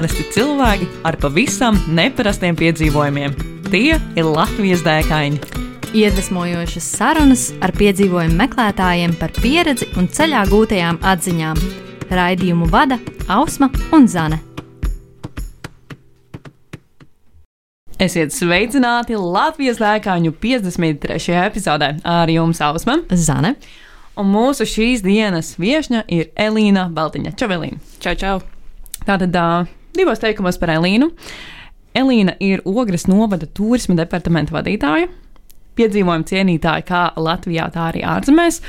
Parasti cilvēki ar pavisam neparastiem piedzīvojumiem. Tie ir Latvijas dēkaini. Iedvesmojošas sarunas ar piedzīvojumu meklētājiem par pieredzi un ceļā gūtajām atziņām. Raidījumu vada Ausma un Zane. Esiet sveicināti Latvijas dēkaņu 53. epizodē ar jums Ausma. Zane. Un mūsu šīs dienas viesņa ir Elīna Baltiņa. Čavelīna. Čau, čau! Tātad divos teikumos par Elīnu. Elīna ir Ogres novada turisma departamenta vadītāja, piedzīvojuma cienītāja kā Latvijā, tā arī ārzemēs.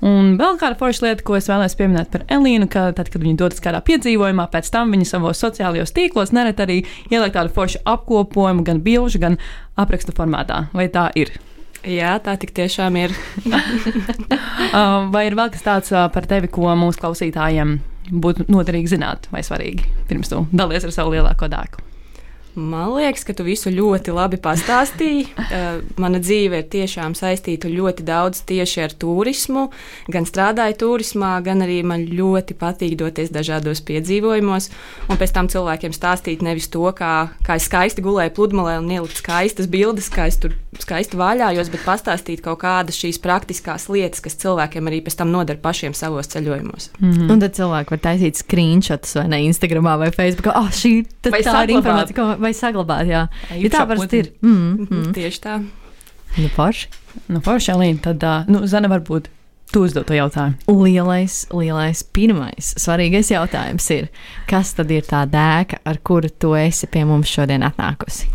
Un vēl kāda forša lieta, ko es vēlēs pieminēt par Elīnu, ka tad, kad viņa dodas kādā piedzīvojumā, pēc tam viņa savos sociālajos tīklos nereti arī ieliek tādu foršu apkopojumu, gan bilžu, gan aprakstu formātā. Vai tā ir? Jā, tā tik tiešām ir. Vai ir vēl kas tāds par tevi, ko mūsu klausītājiem būtu noderīgi zināt, vai svarīgi pirms tu dalies ar savu lielāko dēku? Man liekas, ka tu visu ļoti labi pastāstīji. Uh, mana dzīve ir tiešām saistīta ļoti daudz tieši ar turismu. Gan strādāju turismā, gan arī man ļoti patīk doties dažādos piedzīvojumos. Un pēc tam cilvēkiem stāstīt nevis to, kā, kā es skaisti gulēju pludmalē un ielikt skaistas bildes, kā es tur skaisti vaļājos, bet pastāstīt kaut kādas šīs praktiskās lietas, kas cilvēkiem arī pēc tam noder pašiem savos ceļojumos. Mm -hmm. Un tad cilvēki var taisīt screenshots vai ne Instagramā vai Facebookā. Ah, oh, šī tā ir informācija, ko vai saglabāt. Jā, ja tā parasti ir. Mm, mm. Tieši tā. Nu, forši. Nu, forši, Alīna, tad, uh, nu, Zana, varbūt tu uzdod to jautājumu. Lielais, lielais, pirmais, svarīgais jautājums ir, kas tad ir tā dēka, ar kuru tu esi pie mums šodien atnākusi?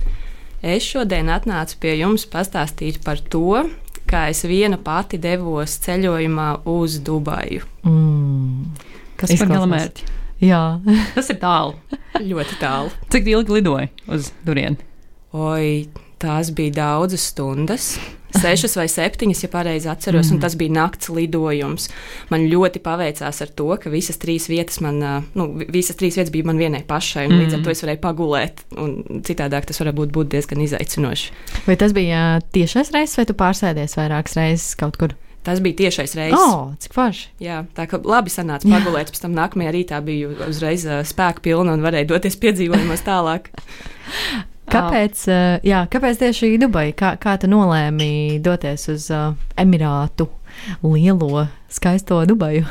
Es šodien atnācu pie jums pastāstīt par to, kā es viena pati devos ceļojumā uz Dubaju. Mm. Kas ir galamērķis? Jā, tas ir tālu. ļoti tālu. Cik ilgi lidoja uz turieni? Oi, tās bija daudzas stundas. Sešas vai septiņas, ja pareizi atceros, mm. un tas bija nakts lidojums. Man ļoti paveicās ar to, ka visas trīs vietas, man, nu, visas trīs vietas bija man vienai pašai, un mm. līdz ar to es varēju pagulēt. Citādāk tas varētu būt diezgan izaicinoši. Vai tas bija tiešais reizes, vai tu pārsēdies vairākas reizes kaut kur? Tas bija tiešais reizes. Oh, cik forši. Jā, tā kā labi sanāca pagulēt, pēc tam nākamajā rītā biju uzreiz uh, spēka pilna un varēju doties piedzīvojumos tālāk. Kāpēc, uh, jā, kāpēc tieši Dubai? Kā, kā tu nolēmi doties uz uh, Emirātu lielo, skaisto Dubaju?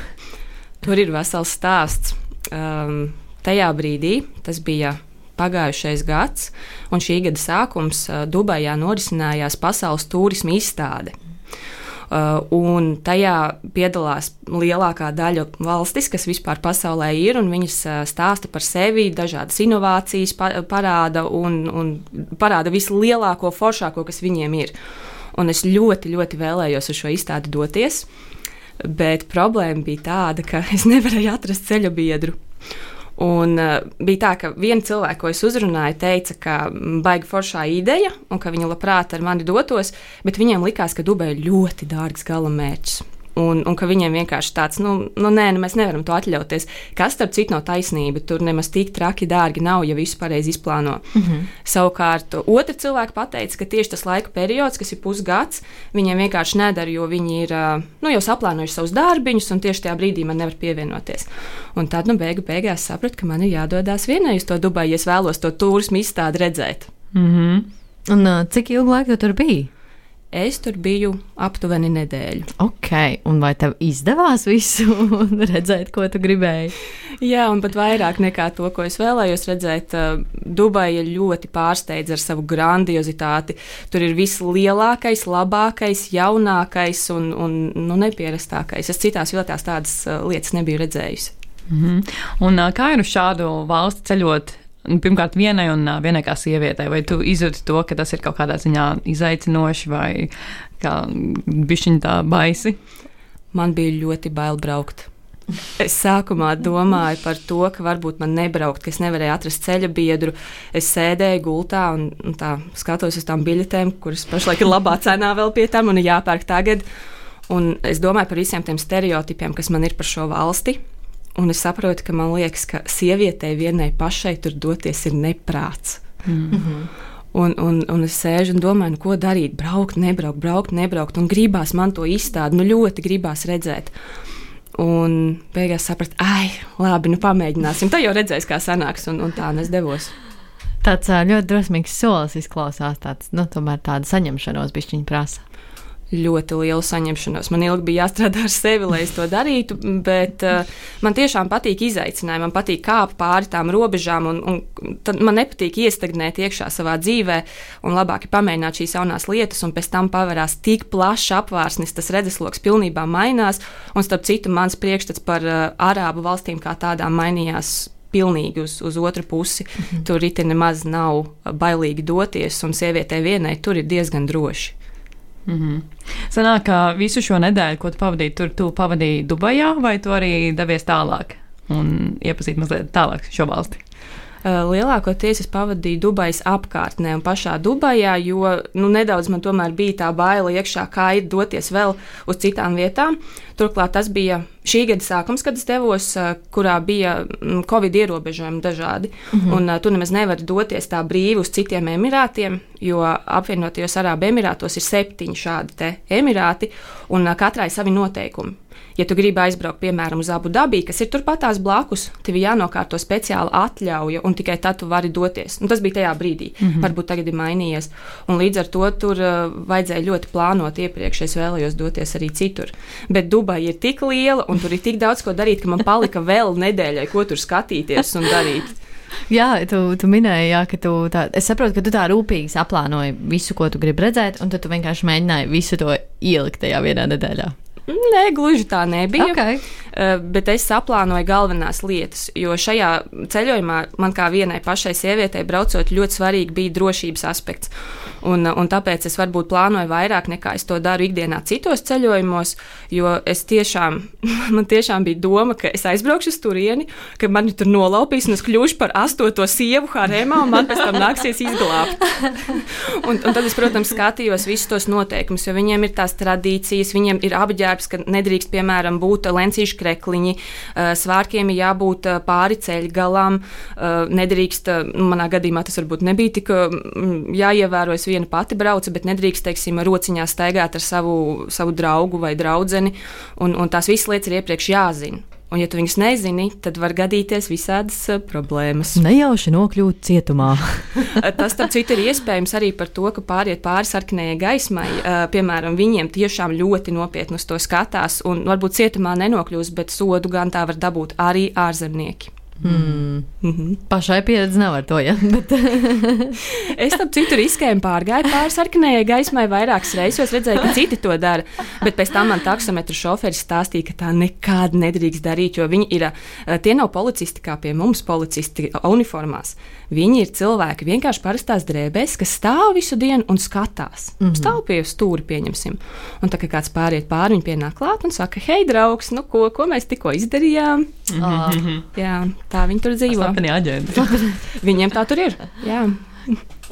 Tur ir vesels stāsts. Um, tajā brīdī tas bija pagājušais gads, un šī gada sākums Dubajā norisinājās pasaules turisma izstāde. Uh, un tajā piedalās lielākā daļa valstis, kas vispār pasaulē ir, un viņas uh, stāsta par sevi, dažādas inovācijas parāda un, un parāda visu lielāko, foršāko, kas viņiem ir. Un es ļoti, ļoti vēlējos uz šo izstādi doties, bet problēma bija tāda, ka es nevarēju atrast ceļu biedru. Un uh, bija tā, ka viena cilvēka, ko es uzrunāju, teica, ka baigi foršā ideja un ka viņa labprāt ar mani dotos, bet viņiem likās, ka Dubai ir ļoti dārgs galamērķis un, un ka viņiem vienkārši tāds, nu, nu nē, nu, mēs nevaram to atļauties. Kas, starp citu, nav taisnība. Tur nemaz tik traki dārgi nav, ja visu pareizi izplāno. Mm -hmm. Savukārt, otra cilvēka pateica, ka tieši tas laika periods, kas ir pusgads, viņiem vienkārši nedara, jo viņi ir nu, jau saplānojuši savus darbiņus, un tieši tajā brīdī man nevar pievienoties. Un tad, nu, beigu beigās sapratu, ka man ir jādodas vienai uz to Dubaju, ja es vēlos to turismu izstādi redzēt. Mm -hmm. Un cik ilgu laiku tu tur biji? Es tur biju aptuveni nedēļu. Ok, un vai tev izdevās visu redzēt, ko tu gribēji? Jā, un pat vairāk nekā to, ko es vēlējos redzēt. Uh, Dubaja ļoti pārsteidz ar savu grandiozitāti. Tur ir vislielākais, labākais, jaunākais un, un nu, nepierastākais. Es citās vietās tādas uh, lietas nebiju redzējusi. Mm -hmm. Un, uh, kā ir uz šādu valsti ceļot pirmkārt, vienai un vienai kā sievietei, vai tu izjūti to, ka tas ir kaut kādā ziņā izaicinoši vai kā bišķiņa tā baisi? Man bija ļoti bail braukt. Es sākumā domāju par to, ka varbūt man nebraukt, ka es nevarēju atrast ceļa biedru. Es sēdēju gultā un, un tā, skatos uz tām biļetēm, kuras pašlaik ir labā cenā vēl pie tam un jāpērk tagad. Un es domāju par visiem tiem stereotipiem, kas man ir par šo valsti. Un es saprotu, ka man liekas, ka sievietei vienai pašai tur doties ir neprāts. Mm -hmm. Un, un, un es sēžu un domāju, nu, ko darīt. Braukt, nebraukt, braukt, nebraukt. Un gribās man to izstādi, nu ļoti gribās redzēt. Un beigās sapratu, ah, labi, nu pamēģināsim. Tā jau redzēs, kā sanāks, un, un tā es devos. Tāds ļoti drosmīgs solis izklausās. Tāds, nu, tomēr tāda saņemšanos bišķiņa prasa ļoti lielu saņemšanos. Man ilgi bija jāstrādā ar sevi, lai es to darītu, bet uh, man tiešām patīk izaicinājumi. Man patīk kāpt pāri tām robežām, un, un tad man nepatīk iestagnēt iekšā savā dzīvē, un labāk ir pamēģināt šīs jaunās lietas, un pēc tam pavērās tik plašs apvārsnis, tas redzesloks pilnībā mainās, un starp citu mans priekšstats par uh, Arābu valstīm kā tādām mainījās pilnīgi uz, uz otru pusi. Mm -hmm. Tur rīte nemaz nav bailīgi doties, un sievietei vienai tur ir diezgan droši. Mm -hmm. Sanāk, ka visu šo nedēļu, ko tu pavadīji tur, tu pavadīji Dubajā, vai tu arī devies tālāk un iepazīsti mazliet tālāk šo valsti? Lielākoties es pavadīju Dubajas apkārtnē un pašā Dubajā, jo nu, nedaudz man tomēr bija tā baila iekšā, kā ir doties vēl uz citām vietām. Turklāt tas bija šī gada sākums, kad es devos, kurā bija covid ierobežojumi dažādi. Mm -hmm. Un tu nemaz nevari doties tā brīvi uz citiem emirātiem, jo apvienotajos Arābu Emirātos ir septiņi šādi emirāti, un katrai savi noteikumi. Ja tu gribi aizbraukt, piemēram, uz Abu Dabī, kas ir turpatās blakus, tev jānokārto speciāla atļauja, un tikai tad tu vari doties. Un tas bija tajā brīdī. Mm -hmm. Varbūt tagad ir mainījies. Un līdz ar to tur uh, vajadzēja ļoti plānot iepriekš. Es vēlējos doties arī citur. Bet Dubaja ir tik liela, un tur ir tik daudz ko darīt, ka man palika vēl nedēļai, ko tur skatīties un darīt. Jā, tu, tu minēji, jā, ka tu tā, es saprotu, ka tu tā rūpīgi saplānoji visu, ko tu gribi redzēt, un tad tu vienkārši mēģināji visu to ielikt tajā vienā nedēļā. Nē, gluži tā nebija. Okay. Uh, bet es saplānoju galvenās lietas, jo šajā ceļojumā man kā vienai pašai sievietei braucot ļoti svarīgi bija drošības aspekts. Un, un tāpēc es varbūt plānoju vairāk nekā es to daru ikdienā citos ceļojumos, jo es tiešām, man tiešām bija doma, ka es aizbraukšu uz turieni, ka mani tur nolaupīs un es kļūšu par astoto sievu harēmā un man pēc tam nāksies izglābt. un, un tad es, protams, skatījos visus tos noteikumus, jo viņiem ir tās tradīcijas, viņiem ir apģērbs, ka nedrīkst, piemēram, būt lencīšu krekliņi, svārkiem ir jābūt pāri ceļgalam, nedrīkst, manā gadījumā tas varbūt nebija tik jāievēro, es viena pati braucu, bet nedrīkst, teiksim, rociņā staigāt ar savu, savu draugu vai draugu. Un, un tās visas lietas ir iepriekš jāzina. Un, ja tu viņus nezini, tad var gadīties visādas uh, problēmas. Nejauši nokļūt cietumā. Tas, starp citu, ir iespējams arī par to, ka pāriet pāri sarkanajai gaismai. Uh, piemēram, viņiem tiešām ļoti nopietni uz to skatās, un varbūt cietumā nenokļūst, bet sodu gan tā var dabūt arī ārzemnieki. Mm. Mm -hmm. Pašai pieredze nav ar to, ja. Bet... es tam citu riskējumu pārgāju pāri sarkanajai gaismai vairākas reizes, redzēju, ka citi to dara. Bet pēc tam man taksometru šoferis stāstīja, ka tā nekad nedrīkst darīt, jo viņi ir, eh, tie nav policisti kā pie mums, policisti uniformās. Viņi ir cilvēki vienkārši parastās drēbēs, kas stāv visu dienu un skatās. Mm -hmm. Stāv pie stūra, pieņemsim. Un tā kā kāds pāriet pāri, viņi pienāk klāt un saka, hei, draugs, nu ko, ko mēs tikko izdarījām? Mm -hmm. Jā, tā viņi tur dzīvo. Viņiem tā tur ir. Jā.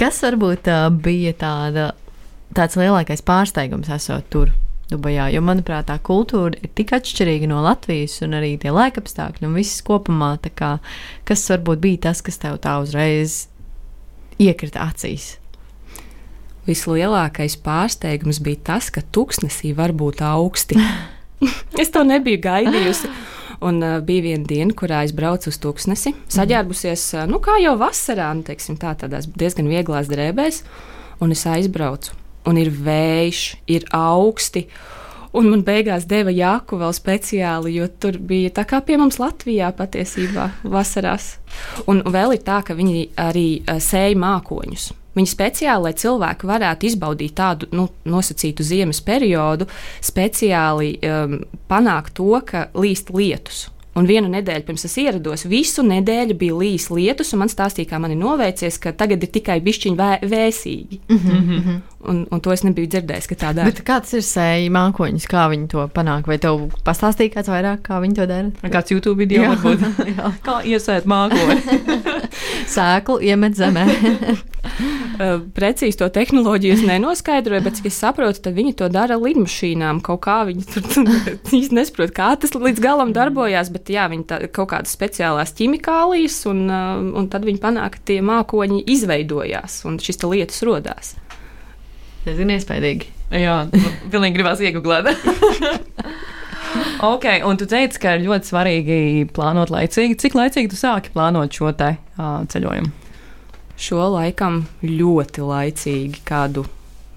Kas varbūt uh, bija tāda, tāds lielākais pārsteigums esot tur? Dubajā, jo, manuprāt, tā kultūra ir tik atšķirīga no Latvijas, un arī tie laikapstākļi un viss kopumā. Kā, kas varbūt bija tas, kas tev tā uzreiz iekrita acīs? Vislielākais pārsteigums bija tas, ka tuksnesī var būt augsti. es to nebiju gaidījusi. Un uh, bija viena diena, kurā es braucu uz tūkstnesi, saģērbusies, uh, nu, kā jau vasarā, nu, teiksim, tā, tādās diezgan vieglās drēbēs, un es aizbraucu un ir vējš, ir augsti. Un man beigās deva jāku vēl speciāli, jo tur bija tā kā pie mums Latvijā patiesībā vasarās. Un vēl ir tā, ka viņi arī uh, sēja mākoņus. Viņi speciāli, lai cilvēki varētu izbaudīt tādu nu, nosacītu ziemas periodu, speciāli um, panākt to, ka līst lietus. Un vienu nedēļu pirms es ierados, visu nedēļu bija līs lietus, un man stāstīja, kā man ir noveicies, ka tagad ir tikai bišķiņi vē, vēsīgi. Mm -hmm. un, un to es nebiju dzirdējis, ka tā dara. Bet kāds ir sēji mākoņus, kā viņi to panāk? Vai tev pastāstīja kāds vairāk, kā viņi to dara? Kāds YouTube video jā. varbūt? kā iesēt mākoņu? Sēklu iemet zemē. Precīzi to tehnoloģiju es nenoskaidroju, bet cik es saprotu, tad viņi to dara lidmašīnām. Kaut kā viņi tur īsti nesaprot, kā tas līdz galam darbojās, bet jā, viņi tā, kaut kādas speciālās ķimikālijas, un, un tad viņi panāk, ka tie mākoņi izveidojās un šis lietas rodās. Tas ir iespaidīgi. Jā, pilnīgi gribās iegūt. ok, un tu teici, ka ir ļoti svarīgi plānot laicīgi. Cik laicīgi tu sāki plānot šo te uh, ceļojumu? Šo laikam ļoti laicīgi, kādu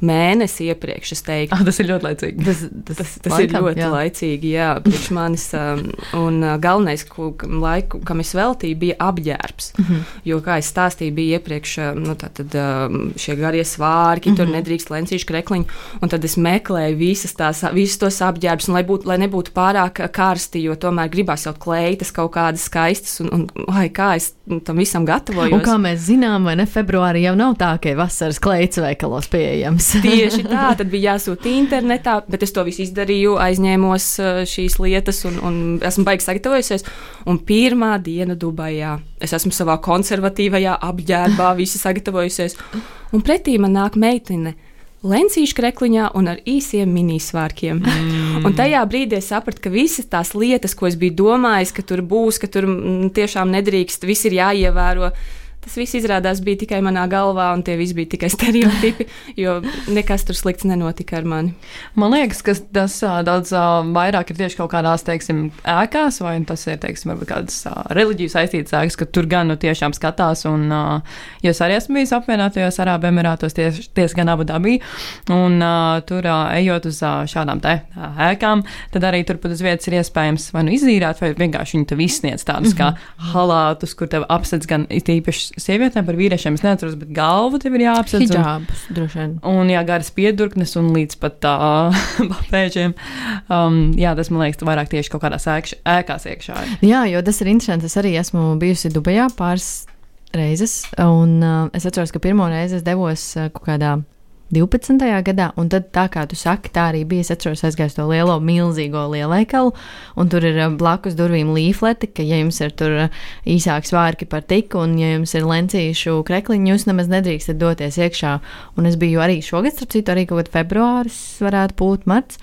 mēnesi iepriekš. Ah, tas ir ļoti laicīgi. Tas, tas, tas, tas laikam, ir ļoti jā. laicīgi, jā, priekš manis. Um, un uh, galvenais, ko, laiku, kam es veltīju, bija apģērbs. Mm -hmm. Jo, kā es stāstīju, bija iepriekš uh, nu, tātad, um, šie garie svārki, mm -hmm. tur mhm. nedrīkst lencīšu krekliņu. Un tad es meklēju visas tās, visus tos apģērbus, lai, būt, lai nebūtu pārāk karsti, jo tomēr gribās jau kleitas kaut kādas skaistas. Un, un, lai kā es tam visam gatavojos. Un kā mēs zinām, vai ne, februārī jau nav tā, ka vasaras kleitas veikalos pieejams. Tieši tā, tad bija jāsūta internetā, bet es to visu izdarīju, aizņēmos uh, šīs lietas un, un esmu baigi sagatavojusies. Un pirmā diena Dubajā es esmu savā konservatīvajā apģērbā, visi sagatavojusies. Un pretī man nāk meitene. Lencīšu krekliņā un ar īsiem minisvārkiem. Mm. Un tajā brīdī es sapratu, ka visas tās lietas, ko es biju domājis, ka tur būs, ka tur mm, tiešām nedrīkst, viss ir jāievēro tas viss izrādās bija tikai manā galvā, un tie visi bija tikai stereotipi, jo nekas tur slikts nenotika ar mani. Man liekas, ka tas daudz vairāk ir tieši kaut kādās, teiksim, ēkās, vai tas ir, teiksim, varbūt kādas reliģijas saistītas ēkas, ka tur gan nu tiešām skatās, un jo es arī esmu bijis apvienotajos Arābu Emirātos, tieši ties gan Abu Dabī, un tur ejot uz šādām te ēkām, tad arī turpat uz vietas ir iespējams vai nu izīrēt, vai vienkārši viņi tev izsniedz tādus mm -hmm. kā halātus, kur tev apsedz gan īpaši sievietēm, par vīriešiem es neatceros, bet galva tev ir jāapsedz. Hijabs, droši vien. Un jā, garas piedurknes un līdz pat tā papēžiem. Um, jā, tas man liekas, vairāk tieši kaut kādās ēkš, ēkās iekšā. Jā, jo tas ir interesanti. Es arī esmu bijusi Dubajā pāris reizes, un uh, es atceros, ka pirmo reizi es devos uh, kaut kādā 12. gadā, un tad, tā kā tu saki, tā arī bija. Es atceros, aizgāju to lielo, milzīgo lielveikalu, un tur ir eh, blakus durvīm līfleti, ka, ja jums ir tur eh, īsāks vārki par tiku, un ja jums ir lencīšu krekliņi, jūs nemaz nedrīkstat doties iekšā. Un es biju arī šogad, starp citu, arī kaut kad februāris varētu būt marts.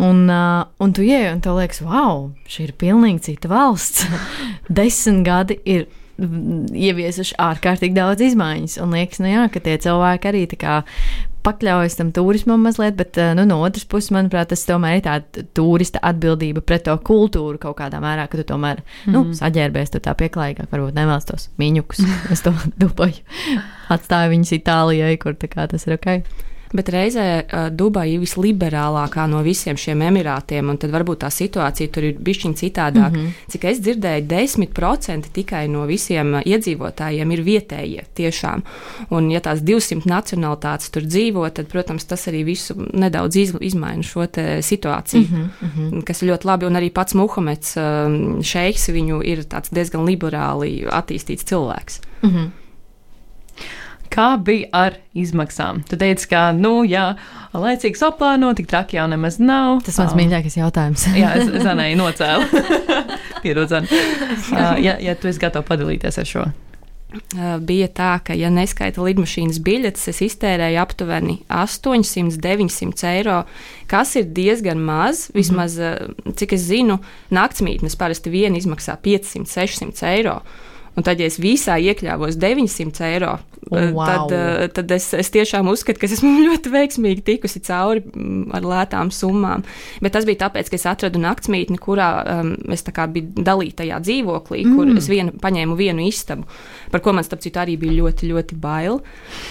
Un, uh, un tu ieej, un tev liekas, wow, šī ir pilnīgi cita valsts. Desmit gadi ir ieviesuši ārkārtīgi daudz izmaiņas. Un liekas, nu jā, ka tie cilvēki arī pakļaujas tam turismam mazliet, bet eh, nu, no otras puses, manuprāt, tas tomēr ir tāda turista atbildība pret to kultūru kaut kādā mērā, ka tu tomēr mm -hmm. nu, saģērbies, tā pieklājīgāk, varbūt nevēlas tos miņukus. es to duboju. Atstāju viņus Itālijai, kur tas ir ok. Bet reizē uh, Dubaja ir visliberālākā no visiem šiem emirātiem, un tad varbūt tā situācija tur ir bišķiņa citādāk. Mm -hmm. Cik es dzirdēju, 10% tikai no visiem iedzīvotājiem ir vietējie tiešām. Un, ja tās 200 nacionalitātes tur dzīvo, tad, protams, tas arī visu nedaudz iz, izmaina šo situāciju, mm -hmm. kas ir ļoti labi. Un arī pats Muhameds um, Šeiks viņu ir diezgan liberāli attīstīts cilvēks. Mm -hmm. Kā bija ar izmaksām? Tu teici, ka, nu, jā, laicīgi saplāno, tik traki jau nemaz nav. Tas mans um, mīļākais jautājums. jā, es Zanai nocēlu. Piedod, Zan. Uh, ja, ja tu esi gatava padalīties ar šo. Uh, bija tā, ka, ja neskaita lidmašīnas biļetes, es iztērēju aptuveni 800, 900 eiro, kas ir diezgan maz. Mhm. Vismaz, uh, cik es zinu, naktsmītnes parasti viena izmaksā 500, 600 eiro. Un tad, ja es visā iekļāvos 900 eiro, oh, wow. tad, eh, tad es, es tiešām uzskatu, ka es esmu ļoti veiksmīgi tikusi cauri mm, ar lētām summām. Bet tas bija tāpēc, ka es atradu naktsmītni, kurā um, es biju dalītajā dzīvoklī, mm. kur es vienu, paņēmu vienu istabu, par ko man starp citu arī bija ļoti, ļoti bail.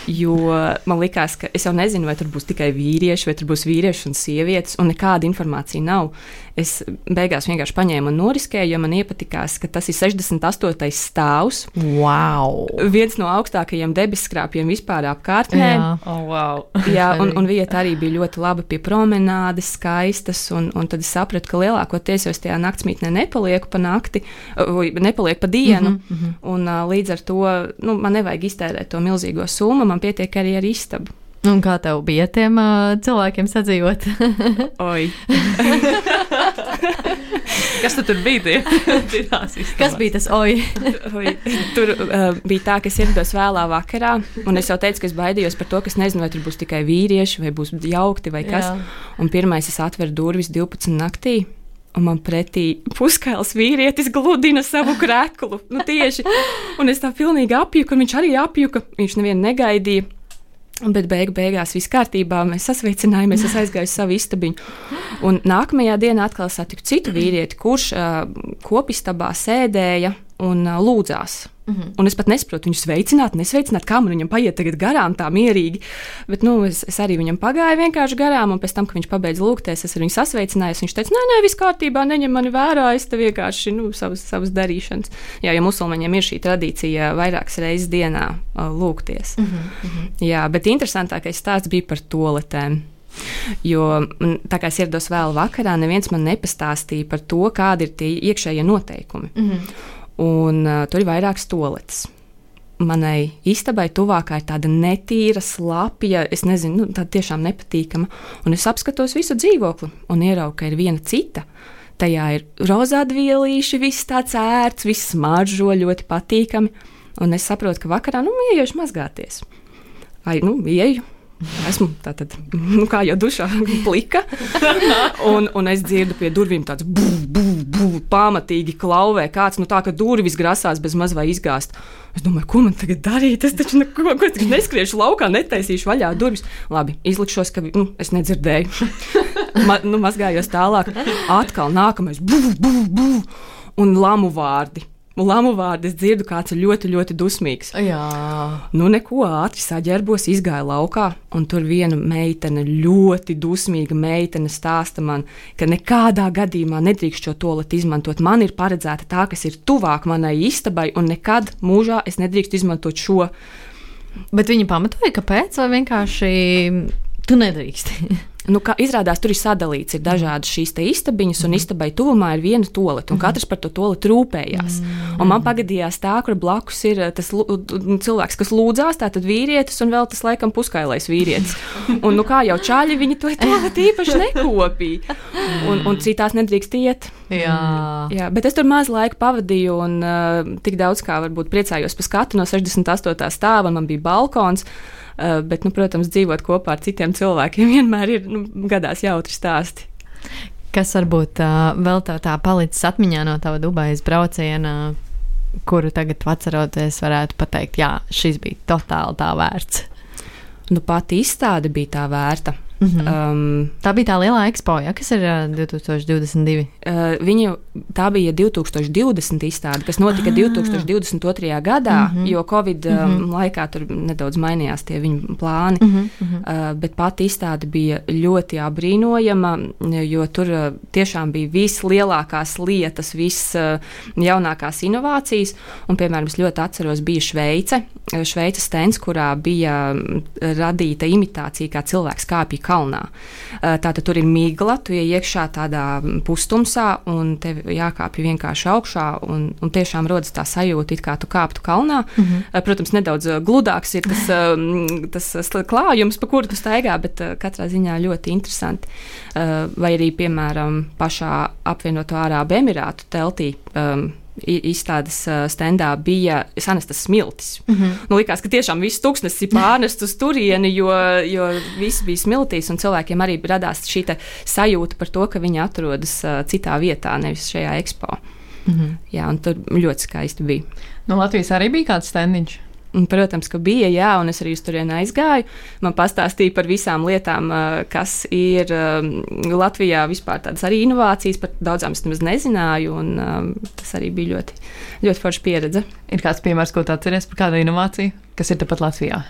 Jo man likās, ka es jau nezinu, vai tur būs tikai vīrieši, vai tur būs vīrieši un sievietes, un nekāda informācija nav. Es beigās vienkārši paņēmu un noriskēju, jo man iepatikās, ka tas ir 68. stāvs. Wow! Viens no augstākajiem debeskrāpjiem vispār apkārtnē. Jā, oh, wow. Jā un, un vieta arī bija ļoti laba pie promenādes, skaistas. Un, un tad es sapratu, ka lielākoties jau es tajā naktsmītnē nepalieku pa nakti, vai nepalieku pa dienu. Mm -hmm. un, līdz ar to nu, man nevajag iztērēt to milzīgo summu, man pietiek arī ar istabu. Un kā tev bija tiem uh, cilvēkiem sadzīvot? Oi! Kas tu tur bija? Kas bija tas oi? oi. Tur uh, bija tā, ka es ierados vēlā vakarā, un es jau teicu, ka es baidījos par to, ka es nezinu, vai tur būs tikai vīrieši, vai būs jaukti, vai kas. Jā. Un pirmais es atveru durvis 12 naktī. Un man pretī puskails vīrietis gludina savu krēklu. Nu, tieši. Un es tā pilnīgi apjuku, un viņš arī apjuka. Viņš nevienu negaidīja. Bet beigu beigās viss kārtībā, mēs sasveicinājāmies, es aizgāju uz savu istabiņu. Un nākamajā dienā atkal satiku citu vīrieti, kurš uh, kopistabā sēdēja un uh, lūdzās. Mm -hmm. Un es pat nesaprotu, viņu sveicināt, nesveicināt, kā man viņam paiet tagad garām, tā mierīgi. Bet nu, es, es arī viņam pagāju vienkārši garām, un pēc tam, kad viņš pabeidza lūgties, es ar viņu sasveicinājos. Viņš teica, nē, nē, viss kārtībā, neņem mani vērā, es te vienkārši nu, savas, savas darīšanas. Jā, jo musulmaņiem ir šī tradīcija vairākas reizes dienā uh, lūgties. Mm -hmm. Jā, bet interesantākais stāsts bija par toletēm. Jo tā kā es ierados vēl vakarā, neviens man nepastāstīja par to, kādi ir tie iekšējie noteikumi. Mm -hmm un uh, tur ir vairākas toaletes. Manai istabai tuvākā ir tāda netīra, slapja, es nezinu, nu, tāda tiešām nepatīkama. Un es apskatos visu dzīvokli un ieraugu, ka ir viena cita. Tajā ir rozādvielīši, viss tāds ērts, viss smaržo ļoti patīkami. Un es saprotu, ka vakarā, nu, ieiešu mazgāties. Ai, nu, ieju, Esmu tātad, nu, kā jau dušā, plika. Un, un es dzirdu pie durvīm tāds būvs, pamatīgi klauvē. Kāds nu tā, ka durvis grasās bez maz vai izgāzt. Es domāju, ko man tagad darīt? Es taču neko, ko, es neskriešu laukā, netaisīšu vaļā durvis. Labi, izlikšos, ka nu, es nedzirdēju. Ma, nu, mazgājos tālāk. Atkal nākamais būvs un lamu vārdi lamu vārdu es dzirdu, kāds ir ļoti, ļoti dusmīgs. Jā. Nu, neko ātri saģērbos, izgāju laukā, un tur viena meitene, ļoti dusmīga meitene, stāsta man, ka nekādā gadījumā nedrīkst šo toleti izmantot. Man ir paredzēta tā, kas ir tuvāk manai istabai, un nekad mūžā es nedrīkstu izmantot šo. Bet viņi pamatoja, kāpēc, vai vienkārši tu nedrīksti? nu, kā izrādās, tur ir sadalīts, ir dažādas šīs istabiņas, un mm. istabai tuvumā ir viena tolete, un mm. katrs par to toleti rūpējās. Mm. Un man pagadījās tā, kur blakus ir eh, tas cilvēks, kas lūdzās, tātad vīrietis, un vēl tas laikam puskailais vīrietis. Un, nu, kā jau čāļi, viņi to īpaši nekopīja. Un, un citās nedrīkst iet. Jā. Jā, bet es tur maz laika pavadīju, un uh, tik daudz kā varbūt priecājos par skatu no 68. stāva, un man bija balkons. Uh, bet, nu, protams, dzīvot kopā ar citiem cilvēkiem vienmēr ir nu, gadās jautri stāsti. Kas varbūt uh, vēl tā, tā palicis atmiņā no tava Dubajas brauciena, kuru tagad atceroties, varētu pateikt, jā, šis bija totāli tā vērts. Nu, pati izstāde bija tā vērta. Mm -hmm. um, tā bija tā lielā ekspo, ja, kas ir uh, 2022. Uh, viņa, tā bija 2020 izstāde, kas notika ah. 2022. gadā, mm -hmm. jo Covid mm -hmm. laikā tur nedaudz mainījās tie viņa plāni. Mm -hmm. uh, bet pati izstāde bija ļoti apbrīnojama, jo tur uh, tiešām bija vislielākās lietas, visjaunākās uh, inovācijas. Un, piemēram, es ļoti atceros, bija Šveice, Šveices stends, kurā bija radīta imitācija, kā cilvēks kāpj kalnā. Eh, tātad tur ir migla, tu ienāc iekšā tādā pustumsā, un tev jākāpj vienkārši augšā. Un, un tiešām rodas tā sajūta, it kā tu kāptu kalnā. Mm -hmm. Protams, nedaudz eh, gludāks ir tas, tas klājums, pa kuru tu staigā, bet katrā ziņā ļoti interesanti. Vai arī, piemēram, pašā apvienoto Arābu Emirātu teltī izstādes stendā bija sanestas smiltis. Mm -hmm. nu, likās, ka tiešām viss tūkstnesis ir pārnests uz turieni, jo, jo viss bija smiltīs, un cilvēkiem arī radās šī sajūta par to, ka viņi atrodas citā vietā, nevis šajā ekspo. Mm -hmm. Jā, un tur ļoti skaisti bija. No nu, Latvijas arī bija kāds stendiņš. Protams, ka bija, jā, un es arī uz turieni aizgāju. Man pastāstīja par visām lietām, kas ir Latvijā vispār tādas arī inovācijas, par daudzām es nemaz nezināju, un tas arī bija ļoti, ļoti forša pieredze. Ir kāds piemērs, ko tu atceries par kādu inovāciju, kas ir tepat Latvijā?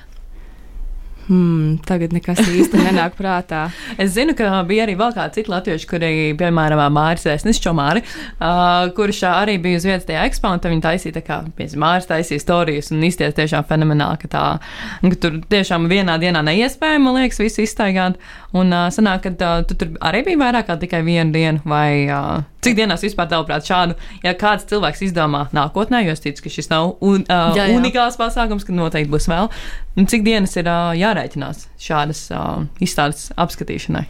Hmm, tagad nekas īsti nenāk prātā. es zinu, ka bija arī vēl kādi citi latvieši, kuri, piemēram, Mārcis Vēsnis Čomāri, uh, kurš arī bija uz vietas tajā ekspo, un viņi taisīja tā kā, piemēram, Mārcis taisīja stāstus un izties tiešām fenomenāli, ka tā, ka tur tiešām vienā dienā neiespējami, man liekas, visu izstaigāt. Un uh, sanāk, ka uh, tu tur arī bija vairāk kā tikai vienu dienu, vai uh, cik dienās vispār, tavuprāt, šādu, ja kāds cilvēks izdomā nākotnē, jo es ticu, ka šis nav un, uh, jā, jā. unikāls pasākums, ka noteikti būs vēl, un cik dienas ir uh, jārēķinās šādas uh, izstādes apskatīšanai?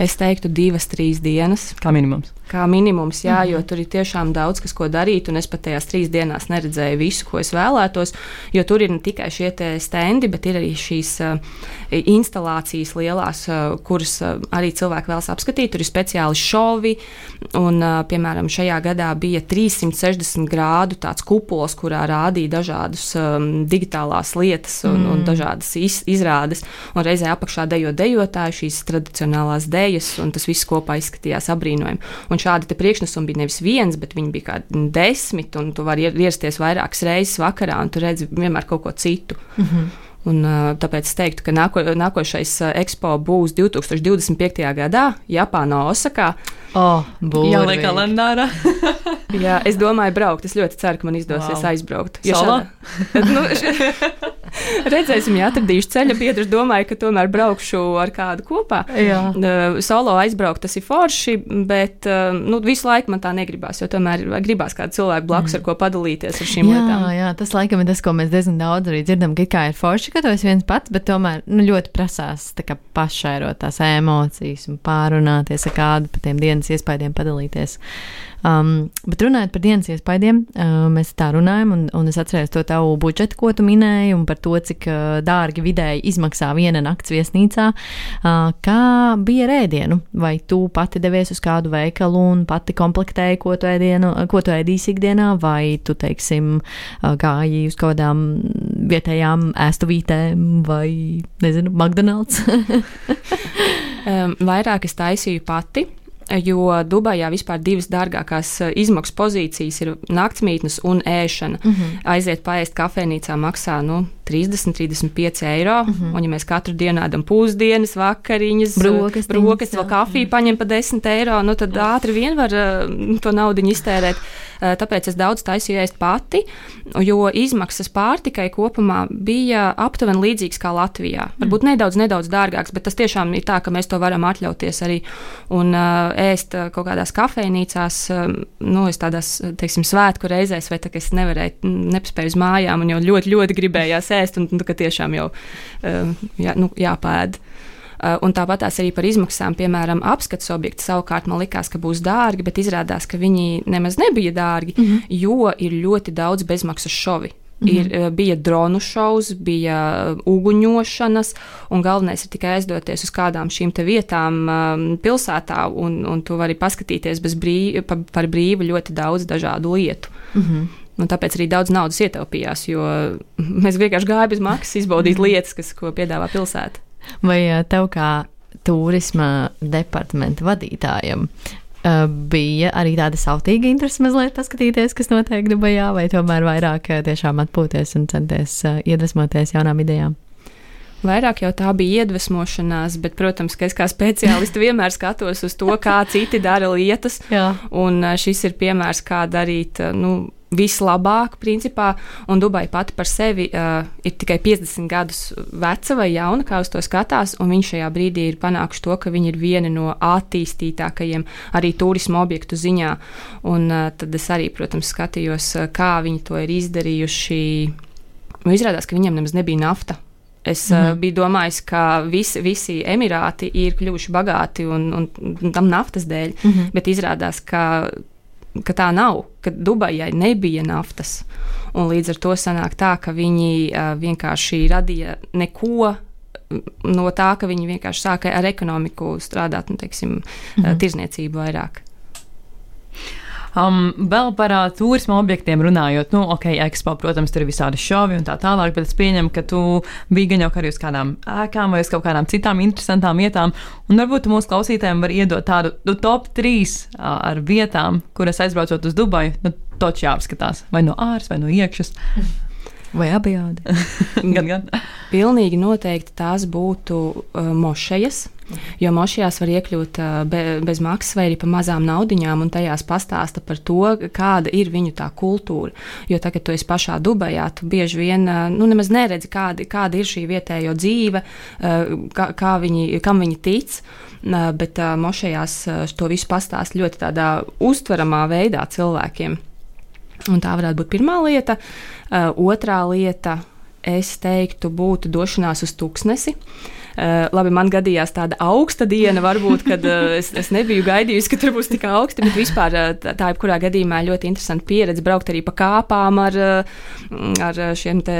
Es teiktu, divas, trīs dienas. Kā minimums. Kā minimums, jā, jo tur ir tiešām daudz kas, ko darīt, un es pat tajās trīs dienās neredzēju visu, ko es vēlētos, jo tur ir ne tikai šie stendi, bet ir arī šīs uh, instalācijas lielās, uh, kuras uh, arī cilvēki vēlas apskatīt. Tur ir speciāli šovi, un, uh, piemēram, šajā gadā bija 360 grādu tāds kupols, kurā rādīja dažādas um, digitālās lietas un, mm. un dažādas iz, izrādes, un reizē apakšā dejo dejotāji šīs tradicionālās dejas, un tas viss kopā izskatījās apbrīnojami. Un šādi priekšnesumi bija nevis viens, bet viņi bija kādi desmit, un tu vari ierasties vairākas reizes vakarā, un tu redzi vienmēr kaut ko citu. Mm -hmm. Un, tāpēc es teiktu, ka nāko, nākošais ekspo būs 2025. gadā Japānā, Osakā. Oh, Jā, liek kalendārā. Jā, es domāju, braukt. Es ļoti ceru, ka man izdosies wow. aizbraukt. Solo? Šādā, nu, redzēsim, ja atradīšu ceļa biedru. Domāju, ka tomēr braukšu ar kādu kopā. Jā. Solo aizbraukt, tas ir forši, bet nu, visu laiku man tā negribās, jo tomēr gribās kādu cilvēku blakus, mm. ar ko padalīties ar šīm jā, lietām. Jā, tas laikam ir tas, ko mēs diezgan daudz arī dzirdam, ka kā ir forši, ka tu esi viens pats, bet tomēr nu, ļoti prasās pašairot tās emocijas un pārunāties ar kādu par tiem dienas iespaidiem padalīties. Um, bet runājot par dienas iespaidiem, uh, mēs tā runājam, un, un es atceros to tavu budžetu, ko tu minēji, un par to, cik uh, dārgi vidēji izmaksā viena nakts viesnīcā. Uh, kā bija ar ēdienu? Vai tu pati devies uz kādu veikalu un pati komplektēji, ko tu, ēdienu, ko tu ēdīsi ikdienā, vai tu, teiksim, uh, gāji uz kaut kādām vietējām ēstuvītēm vai, nezinu, McDonald's? um, vairāk es taisīju pati jo Dubajā vispār divas dārgākās eh, izmaksu pozīcijas ir naktsmītnes un ēšana. Mm -hmm. Aiziet paēst kafejnīcā maksā nu, 30, 35 eiro. Mm -hmm. Un, ja mēs katru dienu ēdam pusdienas, vakariņas, brokas, brokas vēl kafiju paņem pa 10 eiro, nu, tad ātri vien var uh, to naudu iztērēt. Uh, tāpēc es daudz taisīju ēst pati, jo izmaksas pārtikai kopumā bija aptuveni līdzīgas kā Latvijā. Varbūt mm. nedaudz, nedaudz dārgāks, bet tas tiešām ir tā, ka mēs to varam atļauties arī. Un, uh, ēst kaut kādās kafejnīcās, nu, tādās, teiksim, svētku reizēs, vai tā, ka es nevarēju, nepaspēju uz mājām, un jau ļoti, ļoti gribējās ēst, un nu, tā, tiešām jau jā, nu, jāpēd. Un tāpat arī par izmaksām, piemēram, apskates objekti savukārt man likās, ka būs dārgi, bet izrādās, ka viņi nemaz nebija dārgi, mm -hmm. jo ir ļoti daudz bezmaksas šovi. Mm -hmm. ir, eh, bija dronu šovs, bija eh, uguņošanas, un galvenais ir tikai aizdoties uz kādām šīm vietām um, pilsētā, un, un tu vari paskatīties brīv, pa, par brīvu ļoti daudz dažādu lietu. Mm -hmm. Un tāpēc arī daudz naudas ietaupījās, jo mēs vienkārši gājām bez maksas izbaudīt -hmm. lietas, kas, ko piedāvā pilsēta. Vai eh, tev kā turisma departamenta vadītājam Uh, bija arī tāda sautīga interese mazliet paskatīties, kas notiek Dubajā, vai tomēr vairāk uh, tiešām atpūties un centies iedvesmoties jaunām idejām? Vairāk jau tā bija iedvesmošanās, bet, protams, ka es kā speciālists vienmēr skatos uz to, kā citi dara lietas. Un šis ir piemērs, kā darīt. Nu, vislabāk, principā, un Dubai pati par sevi uh, ir tikai 50 gadus veca vai jauna, kā uz to skatās, un viņi šajā brīdī ir panākuši to, ka viņi ir viena no attīstītākajiem arī turismu objektu ziņā. Un uh, tad es arī, protams, skatījos, uh, kā viņi to ir izdarījuši. Nu, izrādās, ka viņiem nemaz nebija nafta. Es mm -hmm. uh, biju domājis, ka visi, visi Emirāti ir kļuvuši bagāti un, un, un tam naftas dēļ, mm -hmm. bet izrādās, ka ka tā nav, ka Dubajai nebija naftas. Un līdz ar to sanāk tā, ka viņi uh, vienkārši radīja neko no tā, ka viņi vienkārši sāka ar ekonomiku strādāt, nu, teiksim, mm -hmm. tirzniecību vairāk. Um, vēl par uh, turisma objektiem runājot, nu, ok, ekspo, protams, tur ir visādi šovi un tā tālāk, bet es pieņemu, ka tu biji gan jau arī uz kādām ēkām vai uz kaut kādām citām interesantām vietām, un varbūt mūsu klausītājiem var iedot tādu nu, top 3 uh, ar vietām, kuras aizbraucot uz Dubaju, nu, toķi jāapskatās, vai no āras, vai no iekšas. Vai abijādi? gan, gan. Pilnīgi noteikti tās būtu uh, mošejas, jo mošajās var iekļūt uh, be, bez maksas vai arī pa mazām naudiņām, un tajās pastāsta par to, kāda ir viņu tā kultūra. Jo tagad, kad tu esi pašā Dubajā, tu bieži vien uh, nu, nemaz neredzi, kāda, kāda ir šī vietējo dzīve, uh, kā, kā viņi, kam viņi tic. Uh, bet uh, mošajās uh, to visu pastāst ļoti tādā uztveramā veidā cilvēkiem. Un tā varētu būt pirmā lieta. Uh, otrā lieta, es teiktu, būtu došanās uz tūkstnesi. Uh, labi, man gadījās tāda augsta diena, varbūt, kad uh, es, es nebiju gaidījusi, ka tur būs tik augsti, bet vispār tā, tā jebkurā gadījumā ļoti interesanti pieredze braukt arī pa kāpām ar, ar šiem te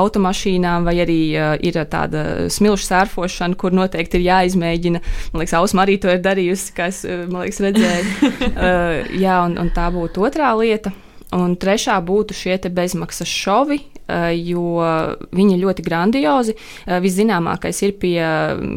automašīnām, vai arī ir tāda smilšu sērfošana, kur noteikti ir jāizmēģina. Man liekas, Ausma arī to ir darījusi, kā es, man liekas, redzēju. jā, un, un tā būtu otrā lieta. Un trešā būtu šie bezmaksas šovi, eh, jo viņi ir ļoti grandiozi. Eh, viszināmākais ir pie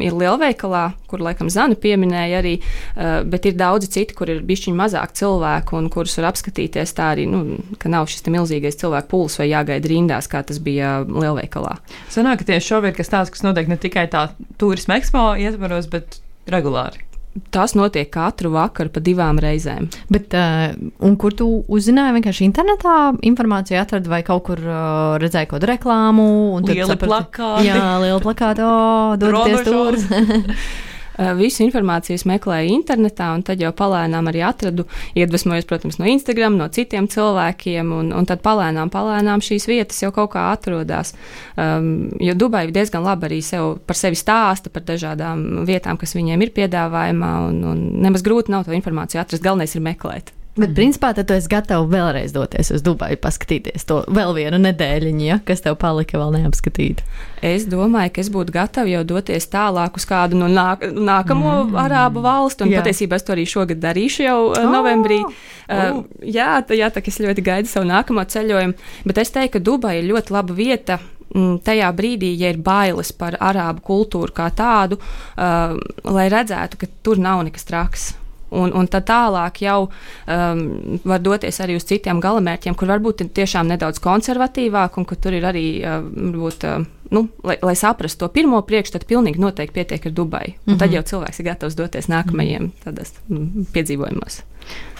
ir lielveikalā, kur laikam Zana pieminēja arī, eh, bet ir daudzi citi, kur ir bišķiņi mazāk cilvēku un kurus var apskatīties tā arī, nu, ka nav šis milzīgais cilvēku pūlis vai jāgaida rindās, kā tas bija lielveikalā. Sanāk, ka tieši šovi ir kas tāds, kas notiek ne tikai tā turisma ekspo ietvaros, bet regulāri. Tas notiek katru vakaru pa divām reizēm. Bet, uh, kur tu uzzināji? Vienkārši internetā informāciju atradi vai kaut kur uh, redzēji kaut kādu reklāmu? Liela plakāta. Jā, liela plakāta. Oh, dodaties tur. Eh, visu informāciju meklēju internetā, un tad jau palēnām arī atradu, iedvesmojos, protams, no Instagram, no citiem cilvēkiem, un, un tad palēnām, palēnām šīs vietas jau kaut kā atrodas. Um, jo Dubai diezgan labi arī sev, par sevi stāsta par dažādām vietām, kas viņiem ir piedāvājumā, un, un nemaz grūti nav to informāciju atrast. Galvenais ir meklēt. Bet, principā, tad tu esi gatavs vēlreiz doties uz Dubaju, paskatīties to vēl vienu nedēļiņu, ja, kas tev palika vēl neapskatīta. Es domāju, ka es būtu gatava jau doties tālāk uz kādu no nāk, nākamo mm. arābu valstu, un jā. patiesībā es to arī šogad darīšu jau oh. novembrī. Uh, jā, tā, jā, tā es ļoti gaidu savu nākamo ceļojumu, bet es teiktu, ka Dubaja ir ļoti laba vieta mm, tajā brīdī, ja ir bailes par arābu kultūru kā tādu, uh, lai redzētu, ka tur nav nekas traks. Un, un tad tālāk jau um, var doties arī uz citiem galamērķiem, kur varbūt ir tiešām nedaudz konservatīvāk, un kur tur ir arī uh, varbūt. Uh, nu, lai, lai saprastu to pirmo priekšstatu, pilnīgi noteikti pietiek ar Dubai. Un mm -hmm. Tad jau cilvēks ir gatavs doties nākamajiem mm -hmm. piedzīvojumos.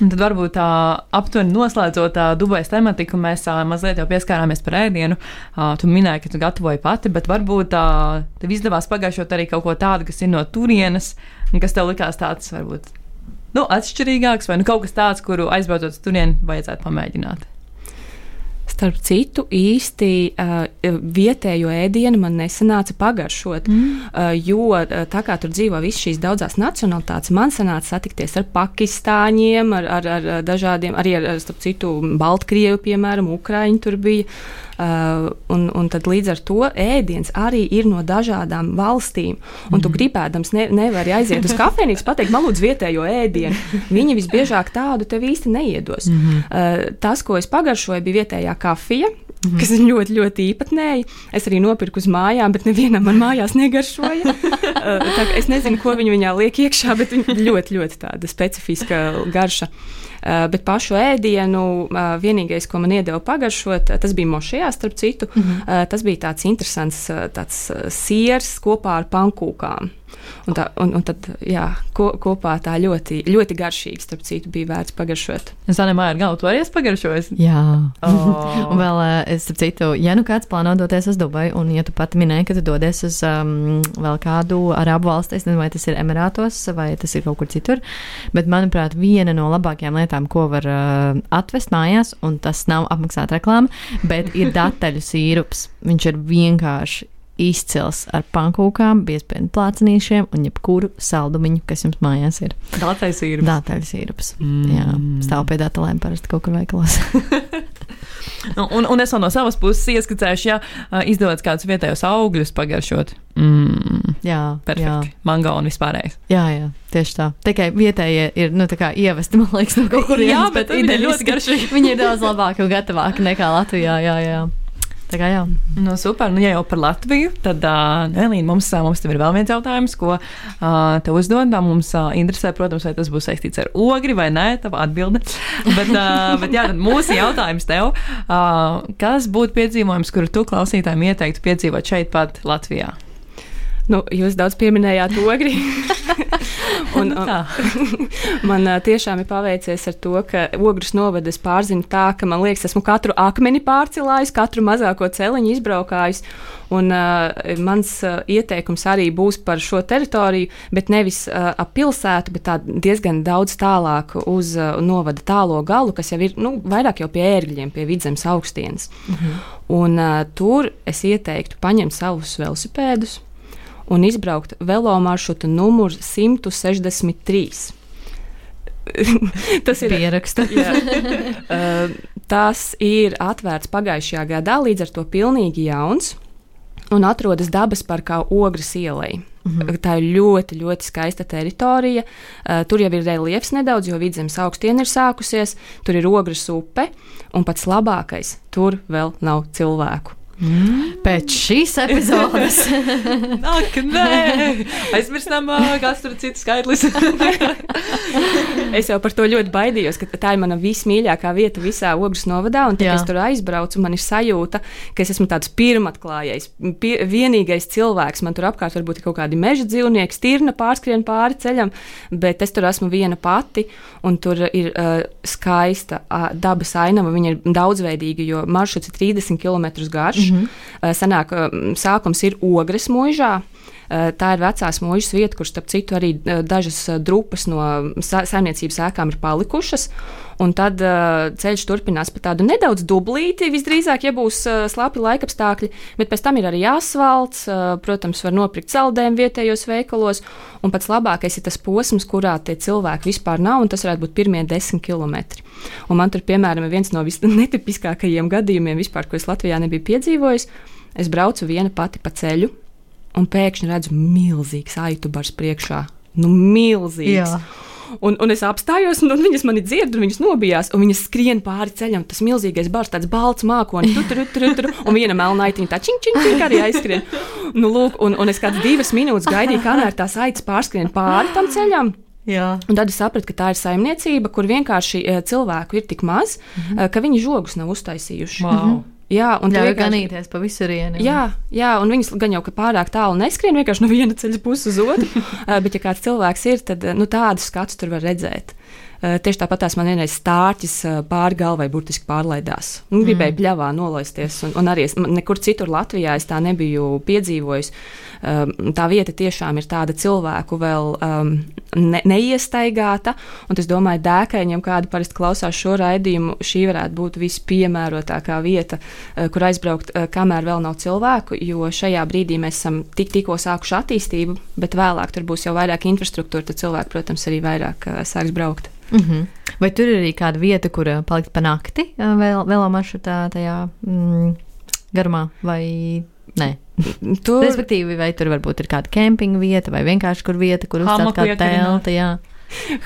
Un tad varbūt tā aptuveni noslēdzot tā Dubajas tematiku, mēs tā, mazliet jau pieskārāmies par ēdienu. Uh, tu minēji, ka tu gatavoji pati, bet varbūt tā, tev izdevās pagājušot arī kaut ko tādu, kas ir no turienes, un kas tev likās tāds varbūt nu, atšķirīgāks, vai nu, kaut kas tāds, kuru aizbraucot uz turieni vajadzētu pamēģināt? Starp citu, īsti uh, vietējo ēdienu man nesanāca pagaršot, mm. uh, jo uh, tā kā tur dzīvo visas šīs daudzās nacionalitātes, man sanāca satikties ar pakistāņiem, ar, ar, ar dažādiem, arī ar, starp citu, Baltkrievu, piemēram, Ukraiņu tur bija. Uh, un, un tad līdz ar to ēdiens arī ir no dažādām valstīm. Un mm. tu mhm. gribēdams, ne, nevari aiziet uz kafejnīcu, pateikt, man lūdzu vietējo ēdienu. Viņi visbiežāk tādu tev īsti neiedos. Mm -hmm. tas, ko es pagaršoju, bija vietējā kafija. Mm. Kas ir ļoti, ļoti īpatnēji. Es arī nopirku uz mājām, bet nevienam man mājās negaršoja. uh, es nezinu, ko viņi viņā liek iekšā, bet viņa ļoti, ļoti tāda specifiska garša. Uh, Eh, bet pašu ēdienu eh, vienīgais, ko man iedeva pagaršot, tas bija mošajā, starp citu. Mm -hmm. Tas bija tāds interesants tāds siers kopā ar pankūkām. Un, tā, un, un tad jā, ko, kopā tā ļoti, ļoti garšīgi, starp citu, bija vērts pagaršot. Es Māja, ar galvu to arī esmu pagaršojis. Jā, oh. un vēl, starp citu, ja nu kāds plāno doties uz Dubaju, un ja tu pati minēji, ka tu dodies uz um, vēl kādu arabu valsti, es nezinu, vai tas ir Emirātos vai tas ir kaut kur citur, bet, manuprāt, viena no labākajām lietām, ko var uh, atvest mājās, un tas nav apmaksāta reklāma, bet ir dataļu sīrups. Viņš ir vienkārši izcils ar pankūkām, biezpienu plācinīšiem un jebkuru saldumiņu, kas jums mājās ir. Dātaļs īrups. Dātaļs īrups. Mm. Jā, stāv pie datalēm parasti kaut kur veikalos. nu, un, un es no savas puses ieskicēšu, ja izdodas kādus vietējos augļus pagaršot. Mm. Jā, perfekti. Jā. Mango un vispārējais. Jā, jā, tieši tā. Tikai vietējie ir, nu, tā kā ievesti, man liekas, no kaut kurienes. jā, bet, bet viņi ir ļoti garšīgi. viņi ir daudz labāki un gatavāki nekā Latvijā, jā, jā. Tā kā jā. Nu, super. Nu, ja jau par Latviju, tad, uh, Elīna, mums, uh, mums ir vēl viens jautājums, ko uh, te uzdod. Mums uh, interesē, protams, vai tas būs saistīts ar ogri vai nē, tā atbilde. bet, uh, bet jā, mūsu jautājums tev, uh, kas būtu piedzīvojums, kuru tu klausītājiem ieteiktu piedzīvot šeit pat Latvijā? Nu, jūs daudz pieminējāt ogri. un, un, man tiešām ir paveicies ar to, ka ogres novadas pārzina tā, ka man liekas, esmu katru akmeni pārcilājis, katru mazāko celiņu izbraukājis. Un, uh, mans uh, ieteikums arī būs par šo teritoriju, bet nevis uh, ap pilsētu, bet diezgan daudz tālāk uz uh, novada tālo galu, kas jau ir nu, vairāk jau pie ērgļiem, pie vidzemes augstienes. Mhm. Un, uh, tur es ieteiktu paņemt savus velosipēdus un izbraukt velo maršrutu numuru 163. tas ir pieraksts. uh, tas ir atvērts pagājušajā gadā, līdz ar to pilnīgi jauns un atrodas dabas parkā Ogres ielai. Mm -hmm. Tā ir ļoti, ļoti skaista teritorija. Uh, tur jau ir reliefs nedaudz, jo vidzemes augstiena ir sākusies, tur ir ogres upe, un pats labākais - tur vēl nav cilvēku. Mm. Pēc šīs epizodes. Ak, nē, aizmirstam, kas tur cits skaitlis. es jau par to ļoti baidījos, ka tā ir mana vismīļākā vieta visā Ogres novadā. Un tad, kad es tur aizbraucu, man ir sajūta, ka es esmu tāds pirmatklājais, pie, vienīgais cilvēks. Man tur apkārt varbūt ir kaut kādi meža dzīvnieki, stirna pārskrien pāri ceļam, bet es tur esmu viena pati. Un tur ir uh, skaista uh, dabas ainava. Viņa ir daudzveidīga, jo maršruts ir 30 km garš. Mm -hmm. Sanāk, sākums ir ogres mūžā. Tā ir vecās mūžas vieta, kur, starp citu, arī dažas drupas no saimniecības ēkām ir palikušas. Un tad uh, ceļš turpinās pa tādu nedaudz dublīti, visdrīzāk, ja būs uh, slapi laikapstākļi, bet pēc tam ir arī asfalts, uh, protams, var nopirkt saldējumu vietējos veikalos. Un pats labākais ir tas posms, kurā tie cilvēki vispār nav, un tas varētu būt pirmie desmit kilometri. Un man tur, piemēram, ir viens no visnetipiskākajiem gadījumiem, vispār, ko es Latvijā nebiju piedzīvojis. Es braucu viena pati pa ceļu, un pēkšņi redzu milzīgs aitu bars priekšā. Nu, milzīgs! Jā. Un, un es apstājos, un, un viņas mani dzird, un viņas nobijās, un viņas skrien pāri ceļam. Tas milzīgais bars, tāds balts mākonis, tur, tur, tur, tur, un viena melnaitiņa tā čing, čing, čing, arī aizskrien. Nu, lūk, un, un es kādas divas minūtes gaidīju, kamēr tās aitas pārskrien pāri tam ceļam. Jā. Un tad es sapratu, ka tā ir saimniecība, kur vienkārši cilvēku ir tik maz, mm -hmm. ka viņi žogus nav uztaisījuši. Wow. Mm -hmm. Jā, un tā ir ganīties pa visurienu. Jā, jā, un viņas gan jau pārāk tālu neskrien, vienkārši no viena ceļa puses uz otru. bet, ja kāds cilvēks ir, tad nu, tādus skatus tur var redzēt. Uh, tieši tāpat tās man vienreiz stārķis uh, pāri galvai burtiski pārlaidās. Un gribēju mm. pļavā nolaisties, un, un arī es, nekur citur Latvijā es tā nebiju piedzīvojis. Um, tā vieta tiešām ir tāda cilvēku vēl um, ne, neiestaigāta, un es domāju, dēkaņiem, kādi parasti klausās šo raidījumu, šī varētu būt vispiemērotākā vieta, uh, kur aizbraukt, uh, kamēr vēl nav cilvēku, jo šajā brīdī mēs esam tik, tikko sākuši attīstību, bet vēlāk tur būs jau vairāk infrastruktūra, tad cilvēki, protams, arī vairāk uh, sāks braukt. Mm -hmm. Vai tur ir arī kāda vieta, kur palikt pa nakti vēl, vēl maršrutā tajā mm, garumā, vai nē? Tur, Respektīvi, vai tur varbūt ir kāda kempinga vieta, vai vienkārši kur vieta, kur uzcelt kādu telti. Jā.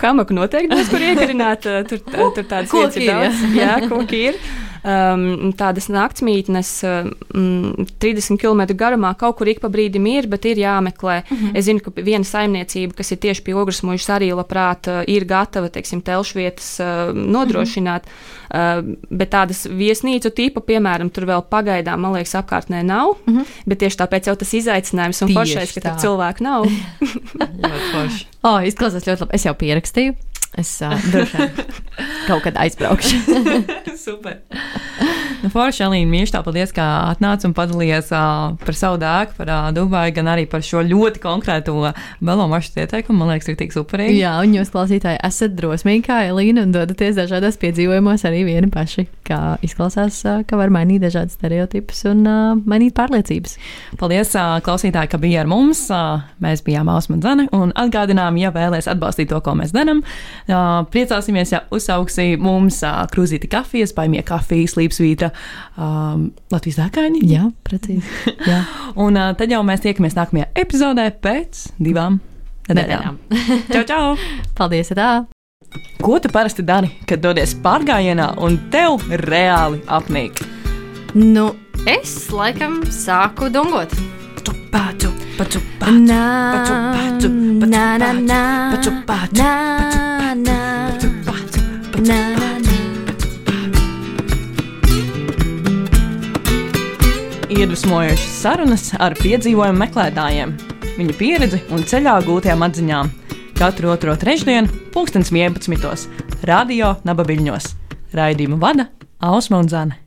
Hamaku noteikti būs, kur iekarināt. Tur, tur tādas vietas ir daudz. Jā, koki ir um, tādas naktsmītnes um, 30 km garumā kaut kur ik pa brīdim ir, bet ir jāmeklē. Mm -hmm. Es zinu, ka viena saimniecība, kas ir tieši pie ogres mūžas, arī labprāt uh, ir gatava, teiksim, telšvietas uh, nodrošināt. Mm -hmm. uh, bet tādas viesnīcu tipu, piemēram, tur vēl pagaidām, man liekas, apkārtnē nav. Mm -hmm. Bet tieši tāpēc jau tas izaicinājums un foršais, ka tur cilvēku nav. ļoti forši. Oh, izklausās ļoti labi. Es jau pierakstīju. Es uh, droši vien kaut kad aizbraukšu. Super. Nu, Forši, Elīna, mīļš, paldies, ka atnāci un padalījies uh, par savu dēku, par uh, Dubaju, gan arī par šo ļoti konkrēto velo maršrutu ieteikumu. Man liekas, ir tik superīgi. Jā, un jūs, klausītāji, esat drosmīgi kā Elīna un dodaties dažādos piedzīvojumos arī vieni paši, kā izklausās, uh, ka var mainīt dažādas stereotipus un uh, mainīt pārliecības. Paldies, uh, klausītāji, ka bija ar mums. Uh, mēs bijām Ausma Zane un atgādinām, ja vēlēs atbalstīt to, ko mēs darām. Priecāsimies, ja uzsauksi mums krūzīti kafijas, paimie kafijas, līpsvītra um, Latvijas dākaini. Jā, precīzi. Jā. un tad jau mēs tiekamies nākamajā epizodē pēc divām nedēļām. čau, čau! Paldies! Tā. Ko tu parasti dari, kad dodies pārgājienā un tev reāli apnīk? Nu, es laikam sāku dungot patu, patu, patu, patu, patu, na na na, patu, patu, na na, patu, patu, na na. Iedvesmojošas sarunas ar piedzīvojumu meklētājiem, viņu pieredzi un ceļā gūtajām atziņām. Katru otro trešdienu, 2011. Radio Nabaviļņos. Raidījumu vada Ausma un Zana.